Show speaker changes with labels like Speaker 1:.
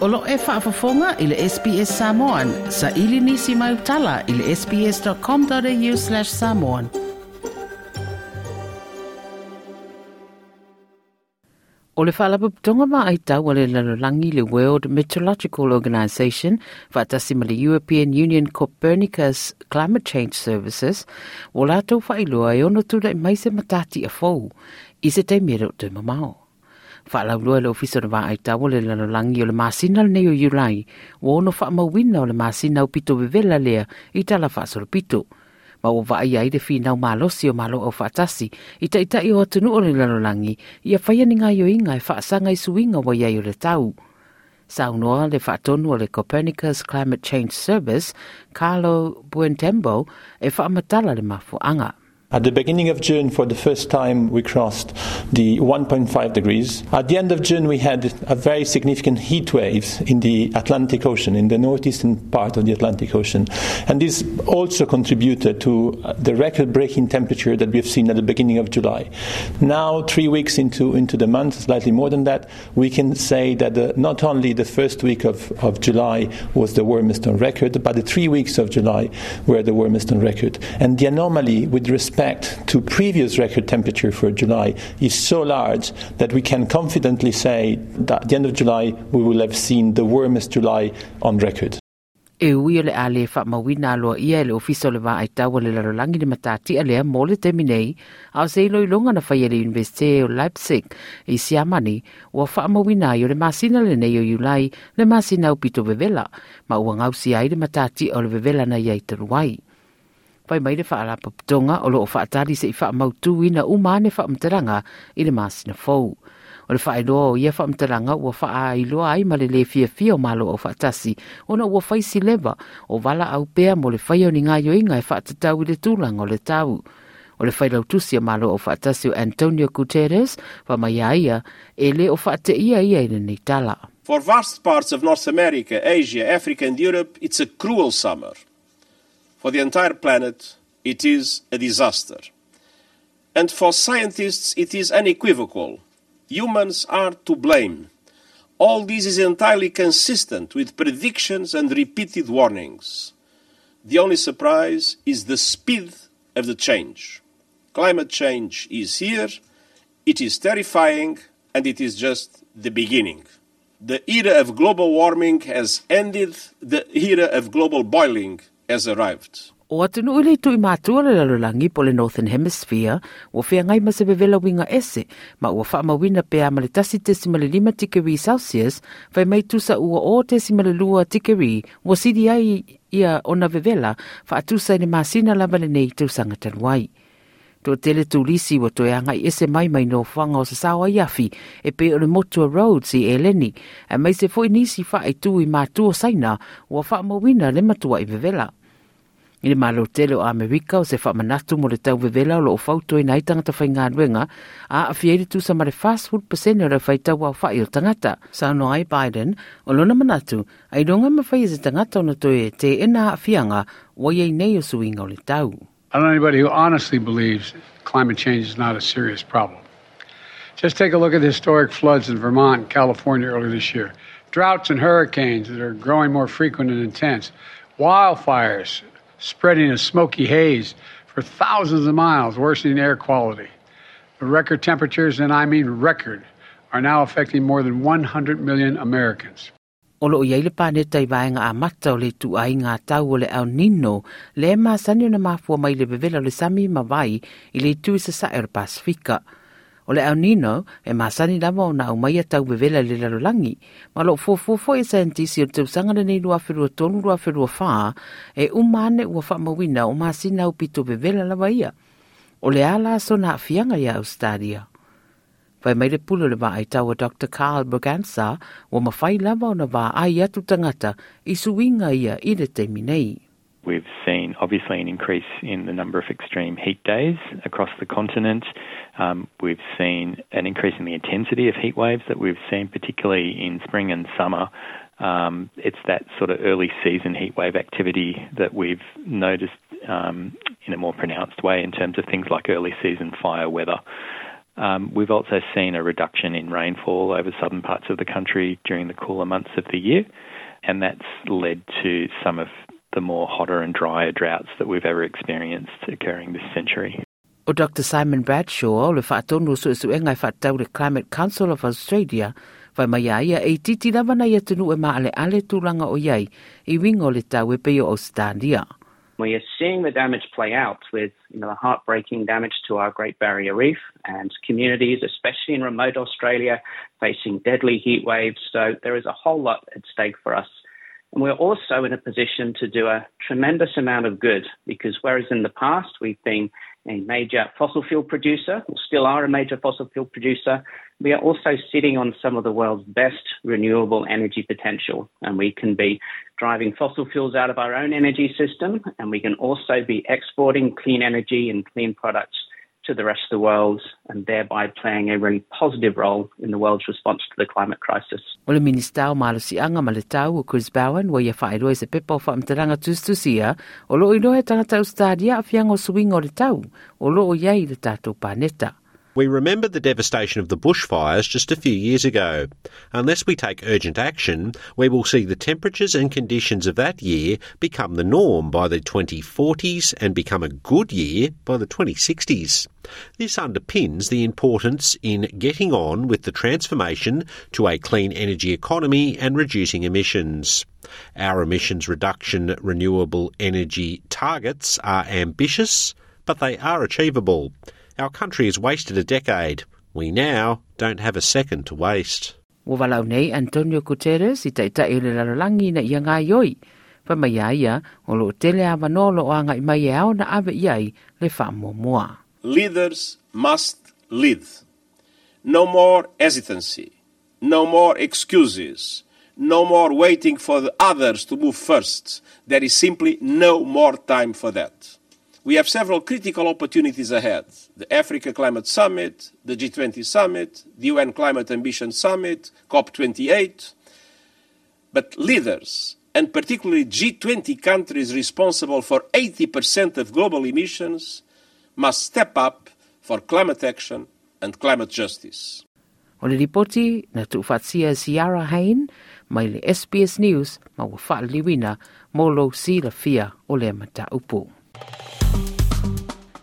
Speaker 1: Olo e whaafafonga i le SBS Samoan. Sa ili nisi mai utala i le sbs.com.au slash samoan. O le whaalapa putonga ma ai tau le lalolangi le World Meteorological Organization whaatasi ma le European Union Copernicus Climate Change Services o lātou whailua e ono tūra i maise matati a fou i se te mero te mamao. Whaalaulua le ofisa na waa ai tawa le lalolangi o le masina le neo yulai, wo ono wha mawina o le masina o pito vevela lea i tala whaasoro pito. Ma o wa ai ai de finau malosi o malo o whaatasi, i ta ita i o atunu o le lalolangi, i a whaia ni ngai o inga e whaasanga i suinga wa iai o le tau. Sa unoa le whaatonu o le Copernicus Climate Change Service, Carlo Buentembo, e whaamatala le mafu anga.
Speaker 2: At the beginning of June, for the first time, we crossed the 1.5 degrees. At the end of June, we had a very significant heat wave in the Atlantic Ocean, in the northeastern part of the Atlantic Ocean. And this also contributed to uh, the record breaking temperature that we have seen at the beginning of July. Now, three weeks into, into the month, slightly more than that, we can say that the, not only the first week of, of July was the warmest on record, but the three weeks of July were the warmest on record. And the anomaly with respect respect to previous record temperature for July is so large that we can confidently say that at the end of July we will have seen the warmest July on record.
Speaker 1: E ui o le a le wha mawina aloa ia le ofisa o le wa ai tawa le larolangi ni matati a lea mo le teminei au se ilo ilonga na whaia le Universite o Leipzig i siamani ua wha mawina i o le masina le nei o iulai le masina o pito vevela ma ua ngausi ai le matati o le vevela na iai taruai. Mai le paputonga o loo se i wha ina umane wha mteranga i le fau. O le o ia wha mteranga ua wha ai ma le le fia fia o malo o na ua leva o wala au pea mo le ni ngā e i le tūlanga o le tau. O le malo o o Antonio Guterres e le o ia i.
Speaker 3: For vast parts of North America, Asia, Africa and Europe, it's a cruel summer. For the entire planet, it is a disaster. And for scientists, it is unequivocal. Humans are to blame. All this is entirely consistent with predictions and repeated warnings. The only surprise is the speed of the change. Climate change is here, it is terrifying, and it is just the beginning. The era of global warming has ended, the era of global boiling has arrived.
Speaker 1: O atunu ule tu i mātua le lalolangi po le Northern Hemisphere, o whea ngai ma se bevela winga ese, ma ua wha mawina pea ma le tasi tesi ma lima tikeri Celsius, whai mai tusa ua o tesi ma lua tikeri, wa sidi ai ia ona vevela, wha atusa ni masina lava le nei tusanga tanuai. To tele tūlisi wa to anga ese mai mai no whanga o sa sawa iafi e pe o le motua road si e leni, a mai se fo nisi wha e tū i mātua saina, ua wha mawina le matua i vevela. I le o Amerika o se whamanatu mo le tau vevela o lo o fauto i nai tangata whai a a fieri tu sa mare fast food pasene o le whai tau au whai o tangata. Sa no ai Biden, o lona manatu, ai ronga ma se tangata o na toe te ena a fianga o iei nei o suinga o le tau.
Speaker 4: I don't know anybody who honestly believes climate change is not a serious problem. Just take a look at the historic floods in Vermont and California earlier this year. Droughts and hurricanes that are growing more frequent and intense. Wildfires spreading a smoky haze for thousands of miles, worsening air quality. The record temperatures, and I mean record, are now affecting more than 100 million Americans.
Speaker 1: O lo iai le pane tai vaenga a mata o le tu ai ngā tau o le au nino, le ma sani na mafua mai le bevela le sami ma vai i le tu sa sa er Pasifika. O le aunino e masani lava ona o na a tau bevela le lalolangi, ma lo fo e scientisi o te usanga le nei lua whirua tonu lua whirua e umane ua faamauina o masina au pito bevela ia. O le ala so na fianga ia Australia. Vai mai le pulo le ai taua Dr. Carl Braganza o mawhai lava ona na ai atu tangata i suinga ia i le te.
Speaker 5: We've seen obviously an increase in the number of extreme heat days across the continent. Um, we've seen an increase in the intensity of heat waves that we've seen, particularly in spring and summer. Um, it's that sort of early season heat wave activity that we've noticed um, in a more pronounced way in terms of things like early season fire weather. Um, we've also seen a reduction in rainfall over southern parts of the country during the cooler months of the year, and that's led to some of the more hotter and drier droughts that we've ever experienced occurring this century.
Speaker 1: O Dr. Simon Bradshaw o le whaatonu su su engai whaatau le Climate Council of Australia vai mai ia e titi lava na ia tunu e maale ale tūlanga o iai i wingo le tau e peo o Australia.
Speaker 6: We are seeing the damage play out with you know, the heartbreaking damage to our Great Barrier Reef and communities, especially in remote Australia, facing deadly heat waves. So there is a whole lot at stake for us. And we're also in a position to do a tremendous amount of good because whereas in the past we've been a major fossil fuel producer, or still are a major fossil fuel producer, we are also sitting on some of the world's best renewable energy potential. And we can be driving fossil fuels out of our own energy system, and we can also be exporting clean energy and clean products to the rest of the world and thereby playing a really positive role in the world's response to the climate crisis.
Speaker 1: O le minista o malosianga ma le tau o Chris Bowen wa ia whaeroe se pepa o whaamtaranga tustusia o lo inoe tangata ustadia a fiango suinga o le tau o lo o iai le tātou pāneta.
Speaker 7: We remember the devastation of the bushfires just a few years ago. Unless we take urgent action, we will see the temperatures and conditions of that year become the norm by the 2040s and become a good year by the 2060s. This underpins the importance in getting on with the transformation to a clean energy economy and reducing emissions. Our emissions reduction renewable energy targets are ambitious, but they are achievable. Our country has wasted a decade. We now don't have a second to waste.
Speaker 1: Wa walau nei Antonio Guterres i taita i le lalolangi na ia ngā ioi. Pa mai ia o lo tele a manolo o anga i mai au na ave iai le wha.
Speaker 3: Leaders must lead. No more hesitancy. No more excuses. No more waiting for the others to move first. There is simply no more time for that. We have several critical opportunities ahead the Africa Climate Summit, the G20 Summit, the UN Climate Ambition Summit, COP28. But leaders, and particularly G20 countries responsible for 80% of global emissions, must step up for climate action and climate justice.
Speaker 1: O le ripoti na tuufatsia Ciara Hain mai le SBS News ma ua whaaliwina mo lo si la fia o le mata upu.